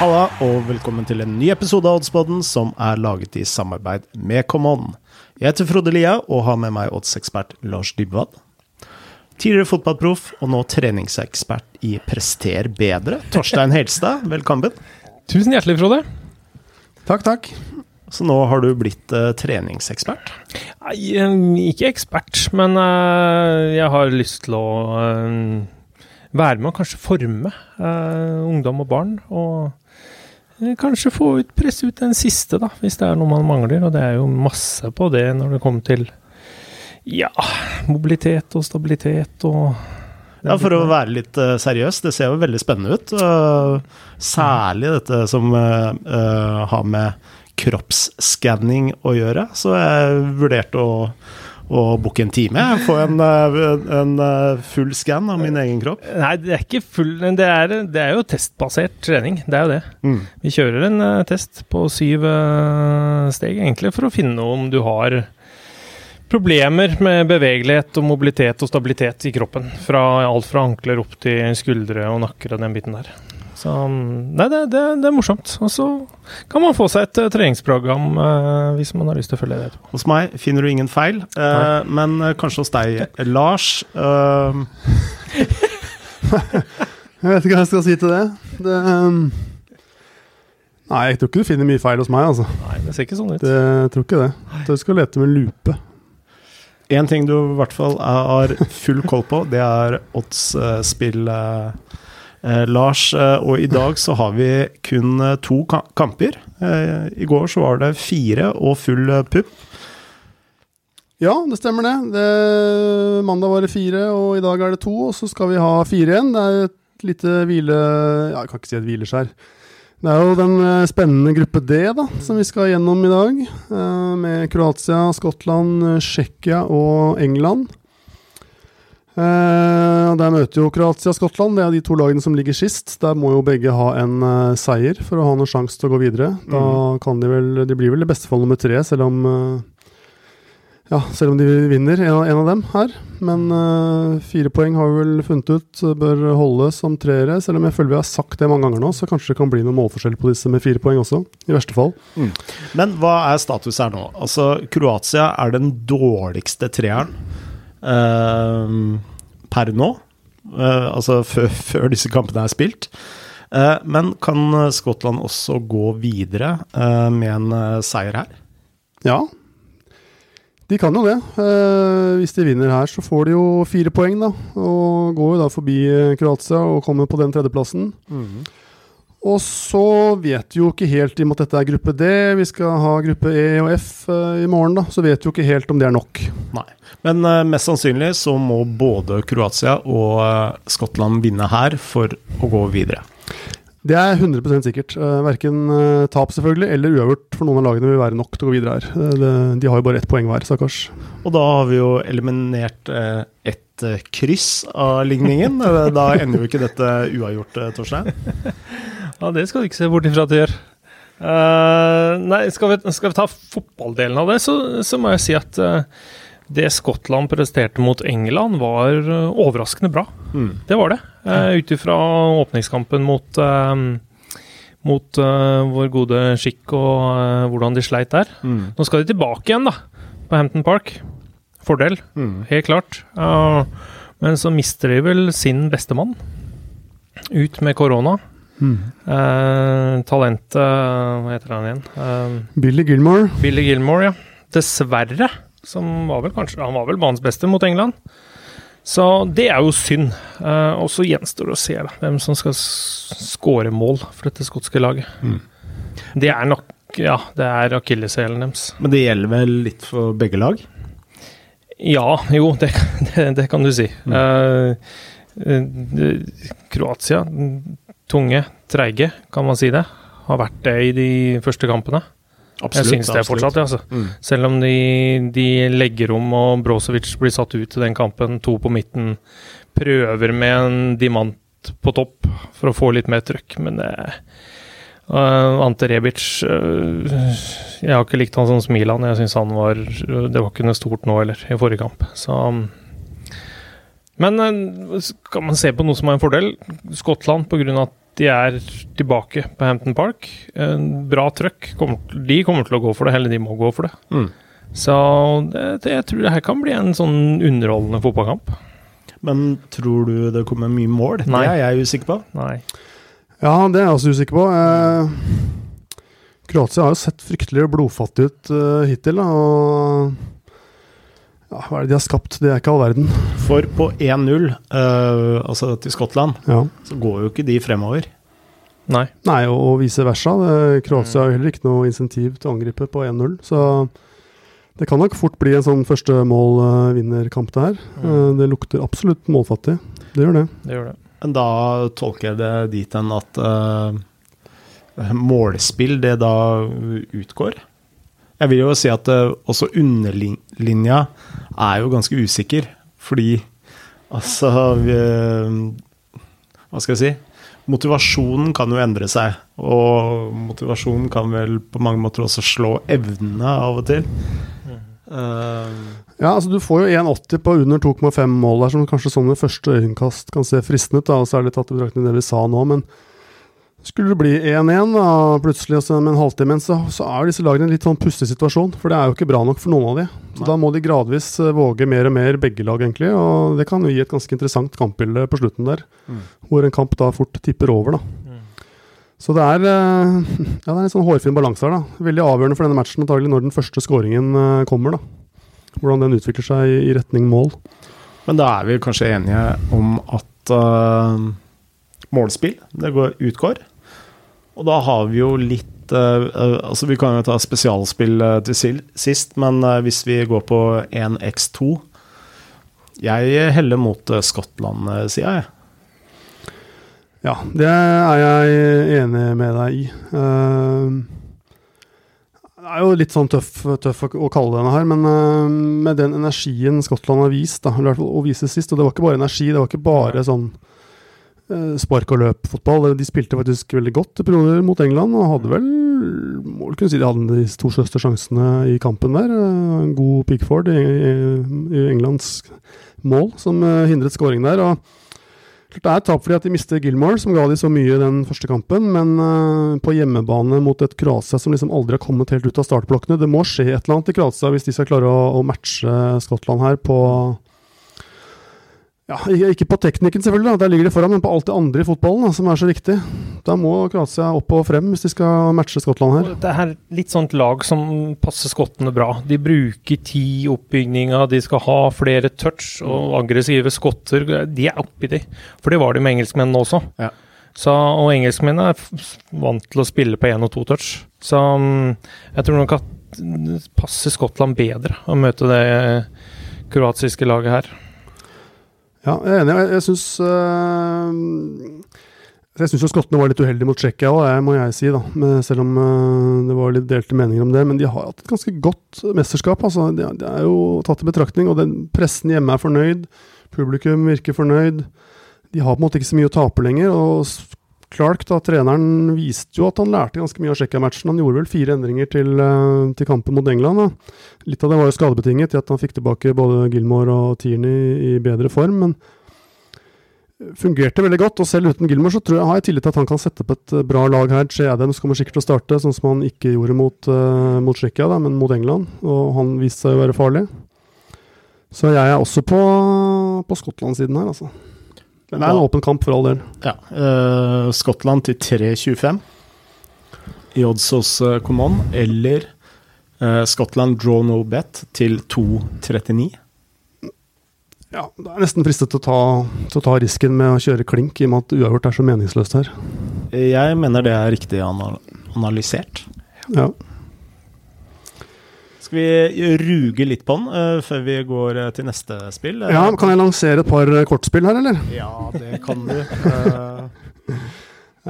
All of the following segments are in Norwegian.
Halla, og velkommen til en ny episode av Oddsboden som er laget i samarbeid med Common. Jeg heter Frode Lia og har med meg oddsekspert Lars Dybwad. Tidligere fotballproff og nå treningsekspert i Prester bedre, Torstein Helstad. Velkommen. Tusen hjertelig, Frode. Takk, takk. Så nå har du blitt uh, treningsekspert? Nei, eh, ikke ekspert, men uh, jeg har lyst til å uh, være med og kanskje forme ungdom og barn. Og kanskje få ut, presse ut den siste, da, hvis det er noe man mangler. Og det er jo masse på det når det kommer til ja, mobilitet og stabilitet og ja, For å være litt uh, seriøs, det ser jo veldig spennende ut. Uh, særlig dette som har med kroppsskanning å gjøre. Så jeg vurderte å, å booke en time. Få en, en full skann av min egen kropp. Nei, det er ikke full Det er, det er jo testbasert trening. Det er jo det. Mm. Vi kjører en test på syv steg, egentlig, for å finne om du har problemer med bevegelighet og mobilitet og stabilitet i kroppen. Fra alt fra ankler opp til skuldre og nakker og den biten der. Så nei, det, det, det er morsomt. Og så kan man få seg et uh, treningsprogram uh, hvis man har lyst til å følge det. Hos meg finner du ingen feil, uh, men kanskje hos deg, Lars Jeg vet ikke hva jeg skal si til det. det um Nei, jeg tror ikke du finner mye feil hos meg, altså. Nei, Det ser ikke sånn ut. Det, jeg tror ikke det. Du skal lete med lupe. En ting du i hvert fall har full koll på, det er oddsspill, eh, eh, Lars. Eh, og i dag så har vi kun eh, to kamper. Eh, I går så var det fire og full pupp. Ja, det stemmer det. det. Mandag var det fire, og i dag er det to. Og så skal vi ha fire igjen. Det er et lite hvile... Ja, jeg kan ikke si et hvileskjær. Det er jo den eh, spennende gruppe D da, som vi skal gjennom i dag. Eh, med Kroatia, Skottland, eh, Tsjekkia og England. Der møter jo Kroatia og Skottland. Det er de to lagene som ligger sist. Der må jo begge ha en seier for å ha noen sjanse til å gå videre. Da mm. kan de vel De blir vel i beste fall nummer tre, selv om ja, selv om de vinner, en av, en av dem her. Men fire poeng har vi vel funnet ut bør holde som treere. Selv om jeg føler vi har sagt det mange ganger nå, så kanskje det kan bli noen målforskjell på disse med fire poeng også. I verste fall. Mm. Men hva er status her nå? Altså, Kroatia er den dårligste treeren per nå. Uh, altså før disse kampene er spilt. men kan Skottland også gå videre med en seier her? Ja, de kan jo det. Eh, hvis de vinner her, så får de jo fire poeng, da. Og går jo da forbi eh, Kroatia og kommer på den tredjeplassen. Mm. Og så vet vi jo ikke helt, i og med at dette er gruppe D, vi skal ha gruppe E og F eh, i morgen, da, så vet vi jo ikke helt om det er nok. Nei. Men uh, mest sannsynlig så må både Kroatia og uh, Skottland vinne her for å gå videre. Det er 100 sikkert. Verken tap selvfølgelig, eller uavgjort for noen av lagene vil være nok til å gå videre her. De har jo bare ett poeng hver, stakkars. Og da har vi jo eliminert ett kryss av ligningen. da ender jo ikke dette uavgjort, Torstein? ja, det skal du ikke se bort ifra at det gjør. nei, skal vi, skal vi, ta fotballdelen av det, så, så må jeg si at det Skottland presterte mot England, var uh, overraskende bra. Mm. Det var det. Uh, Ut ifra åpningskampen mot, uh, mot uh, vår gode skikk og hvordan de sleit der. Mm. Nå skal de tilbake igjen, da, på Hampton Park. Fordel, mm. helt klart. men så mister de vel sin beste mann. Ut med korona. Mm. talentet Hva heter han igjen? Billy Gilmore. Billy Gilmore, ja. Dessverre som var vel kanskje Han var vel banens beste mot England. Så det er jo synd. Uh, og så gjenstår det å se da, hvem som skal skåre mål for dette skotske laget. Mm. Det er nok Ja, det er akilleshælen deres. Men det gjelder vel litt for begge lag? Ja, jo, det, det, det kan du si. Mm. Uh, Kroatia, tunge, treige, kan man si det. Har vært det i de første kampene. Absolutt, jeg synes det fortsatt, ja, altså. Mm. Selv om de, de, legger om og Brosevic blir satt ut til den kampen, to på midten, prøver med en dimant på topp for å få litt mer trøkk, men det Uh, Ante Rebic uh, Jeg har ikke likt han som Smilan. Jeg syns han var Det var ikke noe stort nå heller, i forrige kamp. Så Men uh, skal man se på noe som er en fordel Skottland, pga. at de er tilbake på Hampton Park. En bra trøkk. De kommer til å gå for det, eller de må gå for det. Mm. Så det, det, jeg tror det her kan bli en sånn underholdende fotballkamp. Men tror du det kommer mye mål? Nei. Det er jeg usikker på. Nei. Ja, det er jeg også usikker på. Eh, Kroatia har jo sett fryktelig blodfattig ut eh, hittil. Da, og ja, hva er det de har skapt? Det er ikke all verden. For på 1-0, uh, altså til Skottland, Ja. så går jo ikke de fremover. Nei. Nei, og, og vice versa. Kroatia har jo heller ikke noe insentiv til å angripe på 1-0. Så det kan nok fort bli en sånn første mål-vinnerkamp, det her. Eh, det lukter absolutt målfattig. Det gjør det. Det gjør det. Men da tolker jeg det dit hen at uh, målspill, det da utgår. Jeg vil jo si at eh, også underlinja er jo ganske usikker, fordi altså vi, Hva skal jeg si? Motivasjonen kan jo endre seg, og motivasjonen kan vel på mange måter også slå evnene av og til. Uh, Ja, altså Du får jo 1,80 på under 2,5 mål der, som kanskje sånn ved første øyekast kan se fristende ut, da, og særlig tatt i betraktning det vi sa nå. Men skulle det bli 1-1 da, plutselig altså, med en halvtime igjen, så, så er disse lagene i en litt sånn pussig situasjon. For det er jo ikke bra nok for noen av de. Så Nei. Da må de gradvis eh, våge mer og mer, begge lag egentlig. Og det kan jo gi et ganske interessant kampbilde på slutten der, Mm. hvor en kamp da fort tipper over, da. Mm. Så det er, eh, ja, det er en sånn hårfin balanse her, da. Veldig avgjørende for denne matchen antagelig når den første skåringen eh, kommer, da. Hvordan den utvikler seg i, i retning mål. Men da er vi kanskje enige om at uh, målspill det går, utgår. Og da har vi jo litt eh, eh, Altså, vi kan jo ta spesialspill eh, til sist, men hvis vi går på 1x2 Jeg heller mot Skottland-sida, jeg. Ja, det er jeg enig med deg i. Det er jo litt sånn tøff, tøff å, kalle denne her, men med den energien Skottland har vist, da, å vise sist, og det var ikke bare energi, det var ikke bare sånn spark og løp-fotball. De spilte faktisk veldig godt i perioder mot England, og hadde vel må vel kunne si de hadde de to største sjansene i kampen der. Eh, En god Pickford i, i, Englands mål som eh, hindret skåring der. og Klart Det er tap fordi at de mister Gilmore, som ga de så mye den første kampen. Men eh, på hjemmebane mot et Kroatia som liksom aldri har kommet helt ut av startblokkene Det må skje et eller annet i Kroatia hvis de skal klare å matche Skottland her på ja, Ikke på teknikken, selvfølgelig, da, der ligger de foran, men på alt det andre i fotballen da, som er så viktig. Da må Kroatia opp og frem hvis de skal matche Skottland her. Det er litt sånt lag som passer skottene bra. De bruker tid i oppbygninga, de skal ha flere touch og aggressive skotter. De er oppi de. For det var de med engelskmennene også. Ja. Så, og engelskmennene er vant til å spille på én og to touch. Så mm, jeg tror nok at det passer Skottland bedre å møte det kroatiske laget her. Ja, jeg er enig. Jeg, jeg syns Jeg syns skottene var litt uheldige mot Tsjekkia òg, må jeg si. da Selv om eh, det var litt delte meninger om det. Men de har hatt et ganske godt mesterskap. altså Det, er jo tatt i betraktning. Og den pressen hjemme er fornøyd. Publikum virker fornøyd. De har på en måte ikke så mye å tape lenger. Og Clark, da, treneren, viste jo at han lærte ganske mye av Tsjekkia-matchen. Han gjorde vel fire endringer til, eh, til kampen mot England. da Litt av det var jo skadebetinget i at han fikk tilbake både Gilmore og Tierney i bedre form, men fungerte veldig godt. Og selv uten Gilmore så jeg, har jeg tillit til at han kan sette opp et eh, bra lag her. Che Adams kommer sikkert til å starte, sånn som han ikke gjorde mot, uh, men mot England. Og han viste seg å være farlig. Så jeg er også på, på Skottland-siden her, altså. Det er en åpen kamp, for all del. Ja, Uh, Skottland til 3,25 i odds hos uh, Common, eller uh, Skottland draw no bet til 2,39. Ja, det er nesten fristet til å, ta, til å ta risken med å kjøre klink, i og med at uavgjort er så meningsløst her. Jeg mener det er riktig anal analysert. Ja. Skal vi ruge litt på den eh, før vi går eh, til neste spill? ja, Kan jeg lansere et par eh, kortspill her, eller? Ja, det kan du.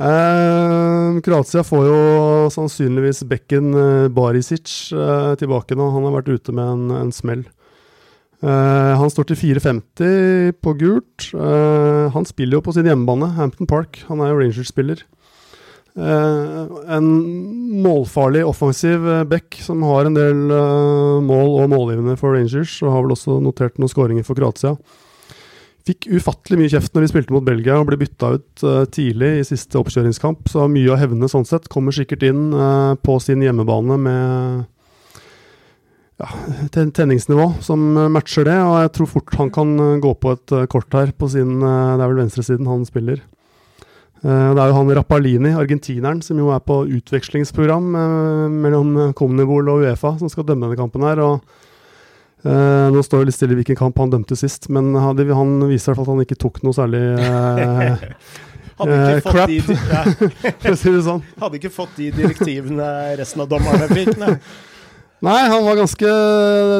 Eh, Kroatia får jo sannsynligvis bekken Barisic eh, tilbake nå. Han har vært ute med en, en smell. Eh, han står til 4,50 på gult. Han spiller jo på sin hjemmebane, Hampton Park. Han er jo Rangers-spiller. Eh, en målfarlig offensiv eh, back som har en del eh, mål og målgivende for Rangers, og har vel også notert noen skåringer for Kroatia. fikk ufattelig mye kjeft når de spilte mot Belgia og ble bytta ut tidlig i siste oppkjøringskamp. Så mye av hevnene sånn sett kommer sikkert inn på sin hjemmebane med ja, tenningsnivå som matcher det. Og jeg tror fort han kan gå på et kort her på sin Det er vel venstresiden han spiller. Det er jo han Rappalini, argentineren, som jo er på utvekslingsprogram mellom Comnivol og Uefa, som skal dømme denne kampen her. og Uh, nå står det litt stille hvilken kamp han dømte sist, men han, han viser i hvert fall at han ikke tok noe særlig uh, uh, crap, for å si det sånn. Hadde ikke fått de direktivene resten av dommerne fikk, nei. Nei, han var ganske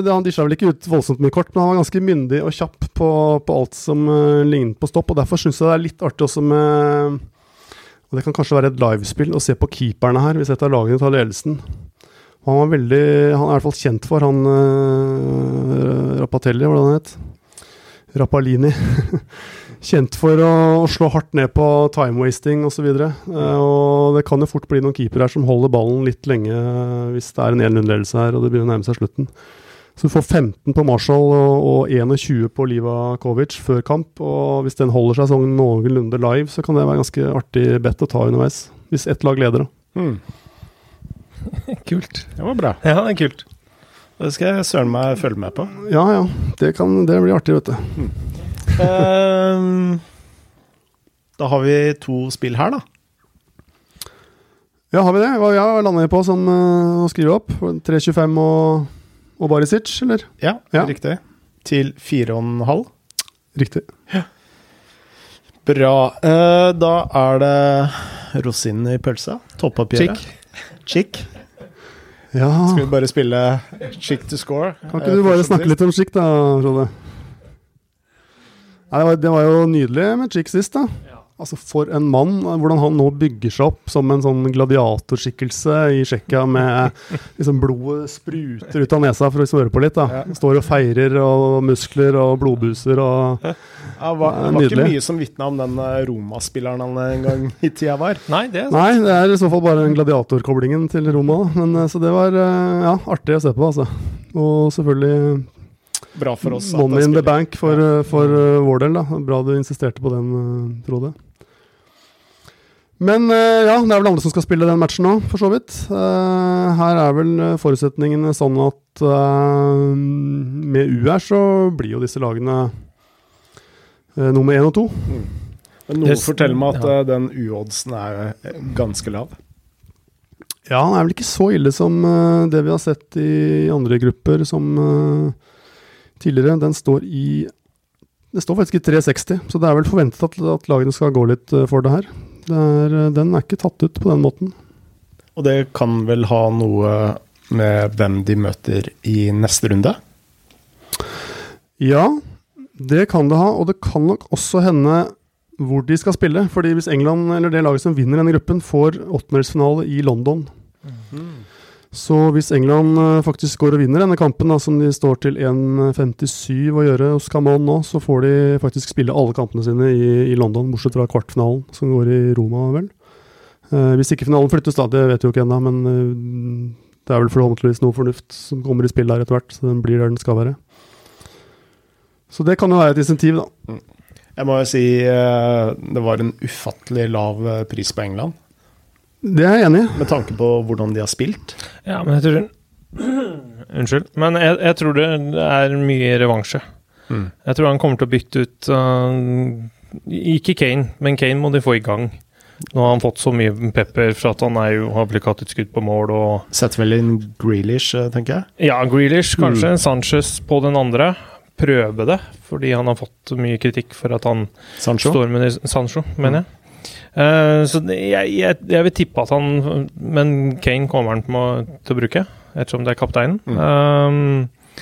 Han disja vel ikke ut voldsomt mye kort, men han var ganske myndig og kjapp på, på alt som lignet på stopp. og Derfor syns jeg det er litt artig også med Og det kan kanskje være et livespill å se på keeperne her, hvis et av lagene tar ledelsen. Han var veldig Han er i hvert fall kjent for han uh, Rapatelli, hvordan han het. Rapalini. kjent for å, slå hardt ned på time-wasting osv. Og, uh, og det kan jo fort bli noen keepere her som holder ballen litt lenge hvis det er en 1-0-ledelse her og det begynner å nærme seg slutten. Så du får 15 på Marshall og, og 21 på Livakovic før kamp. Og hvis den holder seg sånn noenlunde live, så kan det være ganske artig bedt å ta underveis. Hvis ett lag leder, da. Mm. kult. Det var bra. Ja, det er kult. Det skal jeg søren meg følge med på. Ja, ja. Det, kan, det blir artig, vet du. Mm. Uh, da har vi to spill her, da. Ja, har vi det? Hva ja, lander vi på som uh, å skrive opp? 3.25 og, og Barisic, eller? Ja, ja, riktig. Til 4,5. Riktig. Ja. Bra. Uh, da er det rosinen i pølsa. Toppoppgjøret. Chick. Chick. Ja. Skal vi bare spille chick to score? Kan ikke du bare snakke litt om chick, da, Frode? Nei, det, var, det var jo nydelig med chick sist, da. Altså For en mann. Hvordan han nå bygger seg opp som en sånn gladiatorskikkelse i Tsjekkia med liksom blodet spruter ut av nesa for å smøre på litt. da. Står og feirer og muskler og blodbuser og ja, var, Det var ikke mye som vitna om den eh, Roma-spilleren han en gang i tida var. Nei, det er, Nei, det er i så fall bare den gladiatorkoblingen til Roma. Men, eh, så det var eh, ja, artig å se på, altså. Og selvfølgelig Bra for oss. Money in the bank for, for vår del. da. Bra du insisterte på den, Frode. Men uh, ja, det er vel andre som skal spille den matchen nå, for så vidt. Uh, her er vel forutsetningene sånn at uh, med U her så blir jo disse lagene nummer én og to. Mm. Men noe forteller meg at ja. den U-oddsen er ganske lav. Ja, den er vel ikke så ille som det vi har sett i andre grupper som tidligere. Den står i Det står faktisk i 360, så det er vel forventet at, at lagene skal gå litt for det her. Er, eh, den er ikke tatt ut på den måten. Og det kan vel ha noe med hvem de møter i neste runde? Ja, det kan det ha. Og det kan nok også hende hvor de skal spille. fordi hvis England, eller det laget som vinner denne gruppen, får åttendelsfinale i London, mm. Så hvis England eh, faktisk går og vinner denne kampen, da, som de står til 1,57 å gjøre hos Camon nå, så får de faktisk spille alle kampene sine i, i London, bortsett fra kvartfinalen, som går i Roma, vel. Eh, hvis ikke finalen flyttes, da, det vet vi jo ikke ennå, men eh, det er vel forhåpentligvis noe fornuft som kommer i spill der etter hvert, så den blir der den skal være. Så det kan jo være et insentiv, da. Mm. Jeg må jo si eh, det var en ufattelig lav pris på England. Det er jeg enig i. Med tanke på hvordan de har spilt. Ja, men jeg tror Unnskyld. Men jeg, jeg, tror det er mye revansje. Mm. Jeg tror han kommer til å bytte ut uh, Ikke Kane, men Kane må de få i gang. Nå har han fått så mye pepper for at han er jo, har blitt hatt et skudd på mål. og Setter vel inn Grealish, eh, tenker jeg? Ja, Grealish kanskje. Mm. Sanchez på den andre. Prøve det, fordi han har fått mye kritikk for at han Sancho? står med Sancho, mener jeg. Uh, så jeg, jeg, jeg, vil tippe at han Men Kane kommer han til å bruke, ettersom det er kapteinen. Mm. Um,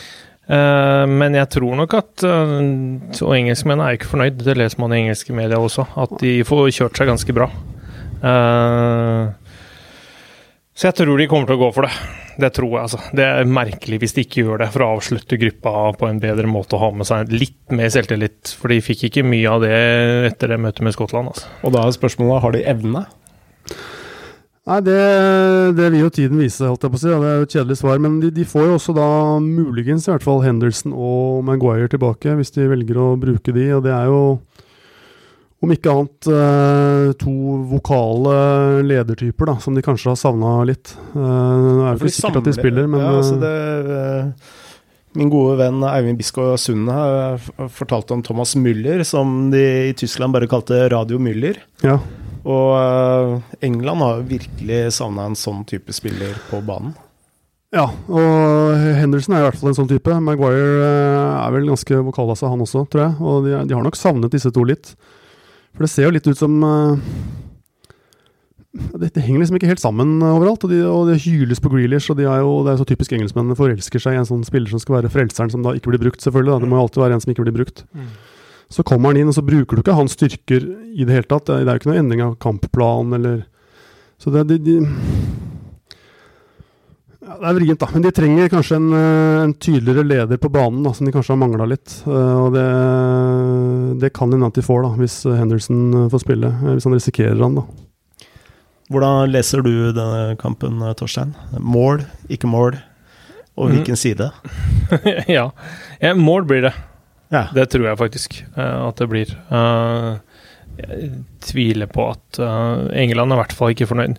uh, men jeg tror nok at uh, Og engelskmennene er jo ikke fornøyd, det leser man i engelske medier også, at de får kjørt seg ganske bra. Så jeg tror de kommer til å gå for det. Det tror jeg, altså. Det er merkelig hvis de ikke gjør det, for å avslutte gruppa på en bedre måte og ha med seg litt mer selvtillit. For de fikk ikke mye av det etter det møtet med Skottland. Altså. Og da er spørsmålet har de evne? Nei, det, det vil jo tiden vise, holdt jeg på å si. Ja, det er jo et kjedelig svar. Men de, de får jo også da muligens i hvert fall Henderson og Maguire tilbake, hvis de velger å bruke de. Og det er jo, om ikke annet, eh, to vokale ledertyper da, som de kanskje har savna litt. Det er jo ikke sikkert at de spiller, men ja, altså eh, det, eh, Min gode venn Eivind Biskår Sunde har fortalt om Thomas Müller, som de i Tyskland bare kalte Radio Müller. ja. Og eh, England har virkelig savna en sånn type spiller på banen. Ja, og Henderson er i hvert fall en sånn type. Maguire eh, er vel ganske vokal av seg, han også, tror jeg. Og de, de har nok savnet disse to litt. For det ser jo litt ut som eh, det, det henger liksom ikke helt sammen overalt. Og, de, og det hyles på Grealish, og de er jo, det er jo så typisk engelskmennene forelsker seg i en sånn spiller som skal være frelseren, som da ikke blir brukt, selvfølgelig. Da. Det må jo alltid være en som ikke blir brukt. Så kommer han inn, og så bruker du ikke hans styrker i det hele tatt. Det er, det er jo ikke noe endring av kampplan eller Så det de, de ja, Det er vrient, da. Men de trenger kanskje en, eh, en tydeligere leder på banen, da, som de kanskje har mangla litt. Eh, Og det, det kan hende at de får, da, hvis Henderson eh, får spille. Hvis han risikerer han, da. Hvordan leser du denne kampen, Torstein? Mål, ikke mål, og hvilken hvilken side? ja. ja. Mål blir det. Ja. Det tror jeg faktisk at det blir. Eh, jeg tviler på at England er i hvert fall ikke fornøyd.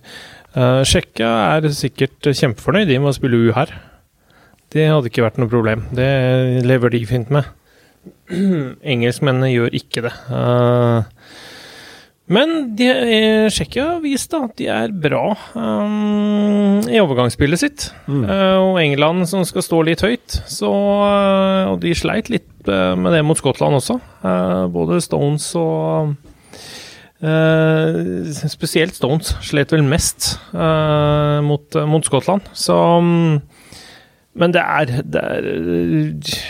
Uh, Tsjekkia er sikkert kjempefornøyd med å spille U her. Det hadde ikke vært noe problem. Det lever de fint med. Engelskmennene gjør ikke det. Uh, men Tsjekkia har vist at de er bra um, i overgangsspillet sitt. Mm. Uh, og England som skal stå litt høyt. Så, uh, og de sleit litt uh, med det mot Skottland også. Både Stones og eh, Spesielt Stones slet vel mest uh, mot, mot Skottland. Så um, Men det er, det er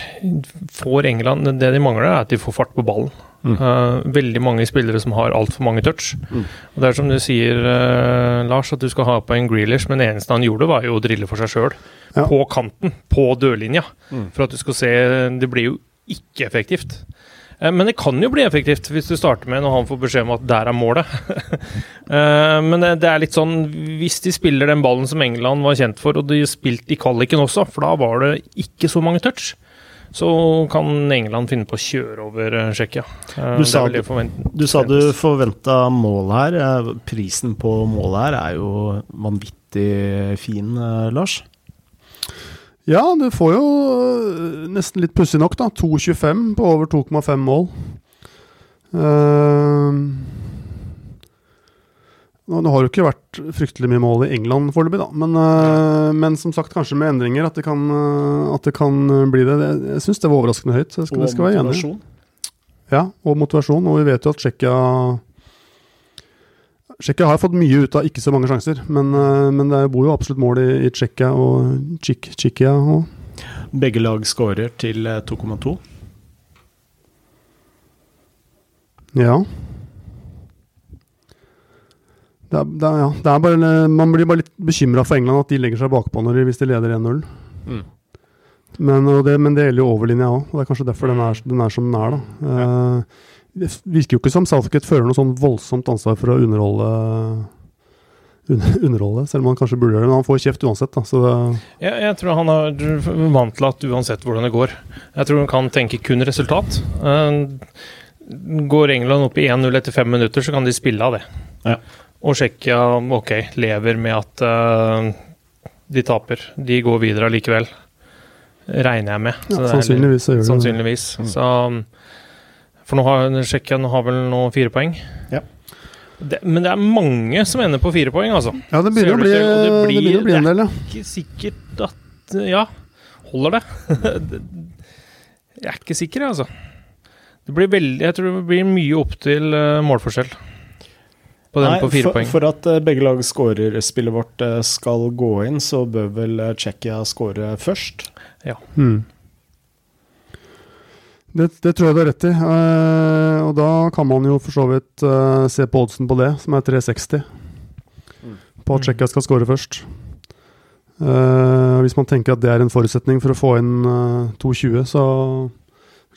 Får England Det de mangler, er at de får fart på ballen. Mm. Eh, veldig mange spillere som har altfor mange touch. Mm. Og Det er som du sier, Lars, at du skal ha på en Grealish, men det eneste han gjorde, var jo å drille for seg sjøl. Ja. På kanten, på dørlinja. Mm. For at du skal se Det blir jo ikke effektivt. Eh, Men det kan jo bli effektivt hvis du starter med når han får beskjed om at der er målet. Eh, Men det er litt sånn Hvis de spiller den ballen som England var kjent for, og de spilte i kvaliken også, for da var det ikke så mange touch, så kan England finne på å kjøre over eh, Tsjekkia. Du sa du- Du sa du forventa mål her. Prisen på målet her er jo vanvittig fin, Lars. Ja, du får jo øh, nesten litt pussig nok, da. 2,25 på over 2,5 mål. Uh, nå, det har jo ikke vært fryktelig mye mål i England foreløpig, da. Men, uh, men som sagt, kanskje med endringer at det kan, øh, at det kan bli det. det jeg syns det var overraskende høyt. skal, det enig. motivasjon. Ja, og motivasjon. Og vi vet jo at Tsjekkia Tsjekkia har fått mye ut av ikke så mange sjanser, men, øh, men det bor jo absolutt mål i, i Tsjekkia og Tsjekkia. og Begge lag skårer til eh, 2,2. Ja. Det er, det er, ja. det er bare, man blir bare litt bekymra for England at de legger seg bakpå når de, hvis de leder 1-0. Mm. Men, det, men det gjelder jo overlinja òg, og det er kanskje derfor den er, den er som den er. da. Eh, det virker jo ikke som Southgate føler noe sånn voldsomt ansvar for å underholde underholde, selv om han kanskje burde gjøre det. Men han får kjeft uansett. da, så det, Jeg, jeg tror han er vant til at uansett hvordan det går Jeg tror han kan tenke kun resultat. Eh, går England opp i 1-0 etter fem minutter, så kan de spille av det. Ja. Og om ok, lever med at uh, de taper. De går videre allikevel. Regner jeg med. ja, Så er heller- sannsynligvis så gjør det det. Sannsynligvis. Mm. Så For nå har Tsjekkia vel nå fire poeng. Ja. Det, men det er mange som ender på fire poeng, altså. Ja, det begynner, å bli, til, og det det begynner å bli en del, ja. Ikke sikkert at Ja, holder det? Det- jeg er ikke sikker, altså. Det blir veldig Jeg tror det blir mye opp til eh, målforskjell. På den Nei, på fire for, poeng. for at eh, begge lag scorer spillet vårt eh, skal gå inn, så bør vel Tsjekkia score først. Mm. Det, det tror jeg du har rett i. Uh, og da kan man jo for så vidt uh, se på oddsen på det, som er 360. Mm. På at Mm. Tsjekkia skal score først. Uh, hvis man tenker at det er en forutsetning for å få inn eh, 2,20, så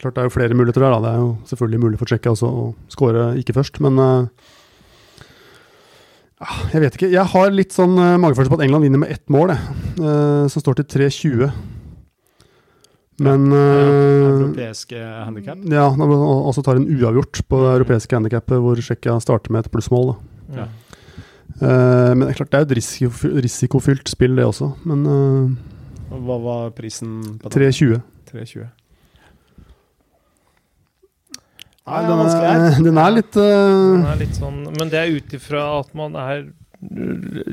Klart det er jo flere muligheter der. da, Det er jo selvfølgelig mulig for Tsjekkia også å score ikke først, men eh, Jeg vet ikke. Jeg har litt sånn uh, magefølelse på at England vinner med ett mål, det. Uh, som står til 3-20. Men uh, Europeiske handikap? Ja, altså tar en uavgjort på det europeiske handikappet, hvor Tsjekkia starter med et plussmål. Ja. Uh, men det er klart det er et risikofylt, risikofylt spill, det også. Men uh, Hva var prisen på 3-20. 3,20. Nei, den er, den er litt Den er litt sånn Men det er ut ifra at man er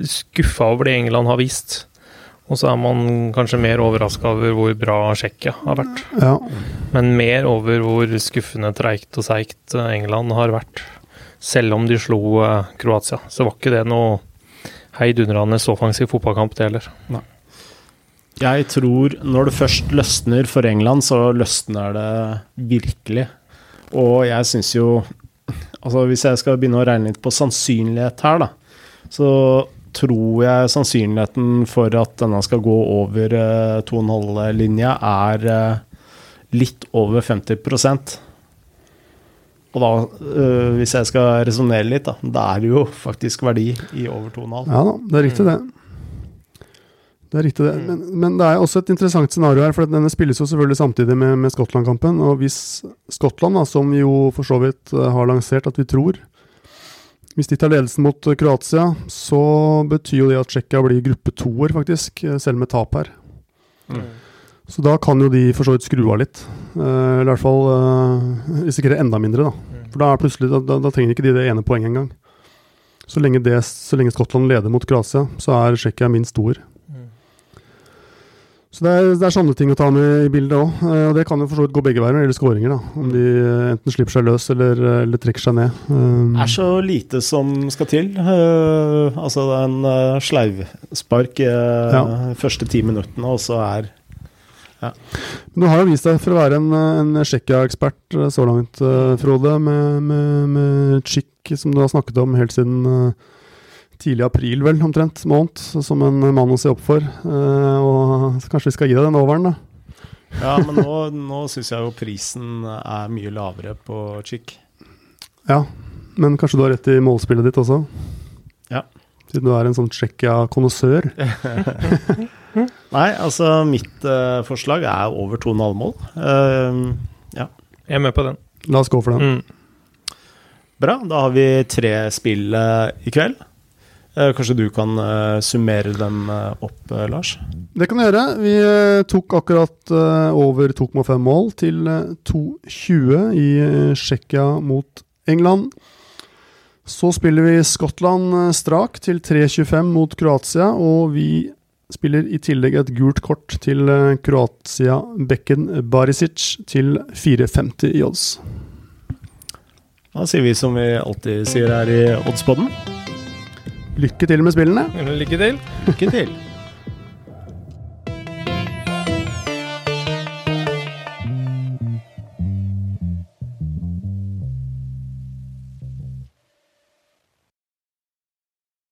skuffa over det England har vist. Og så er man kanskje mer overraska over hvor bra Tsjekkia har vært. Ja. Men mer over hvor skuffende treigt og seigt England har vært. Selv om de slo eh, Kroatia, så var ikke det noe heidundrende offensiv fotballkamp, det heller. Nei. Jeg tror når det først løsner for England, så løsner det virkelig. Og jeg syns jo Altså hvis jeg skal begynne å regne litt på sannsynlighet her, da, så tror jeg sannsynligheten for at denne skal gå over uh, 2,5-linja, er uh, litt over 50 Og da, øh, hvis jeg skal resonnere litt, da, da er det jo faktisk verdi i over 2,5. Ja da, det er riktig, det. Det er riktig, det. Men, men, det er også et interessant scenario her, for denne spilles jo selvfølgelig samtidig med, med Skottland-kampen. Og hvis Skottland, da, som jo for så vidt eh, har lansert at vi tror Hvis de tar ledelsen mot Kroatia, så betyr jo det at Tsjekkia blir gruppe toer, faktisk, eh, selv med tap her. Mm. Så da kan jo de for så vidt skru av litt. Uh, eller i hvert fall uh, risikere enda mindre, da. Mm. For da, er plutselig, da, da, trenger ikke de det ene poenget engang. Så lenge, det, så lenge Skottland leder mot Kroatia, så er Tsjekkia minst toer. Så det er, det er, sånne ting å ta med i bildet òg. Uh, og det kan jo for så vidt gå begge veier når det gjelder skåringer. da. Om de uh, enten slipper seg løs eller, eller trekker seg ned. Um, det er så lite som skal til. Altså det er en sleivspark ja. første ti minuttene, og så er ja. Du har jo vist deg for å være en, en Tsjekkia-ekspert så langt, Frode. Med, med, med Chick, som du har snakket om helt siden tidlig april, vel, omtrent, måned, som en mann å se opp for. Uh, og kanskje vi skal gi deg den overen, da. Ja, men nå, nå syns jeg jo prisen er mye lavere på Chick. Ja, men kanskje du har rett i målspillet ditt også? Ja. Siden du er en sånn Tsjekkia-konnoissør? Nei, altså mitt uh, forslag er over 2,5 mål. Uh, ja. Jeg er med på den. La oss gå for den. Mm. Bra. Da har vi tre spill i kveld. Eh, kanskje du kan uh, summere dem uh, opp, Lars? Det kan jeg gjøre. Vi tok akkurat over 2,5 mål til 2,20 i Tsjekkia mot England. Så spiller vi Skottland strak til 3,25 mot Kroatia, og vi spiller i tillegg et gult kort til Kroatia Bekken Barisic til 4,50 i odds. Da sier vi som vi alltid sier her i Oddspodden. Lykke til med spillene. Lykke til. Lykke til.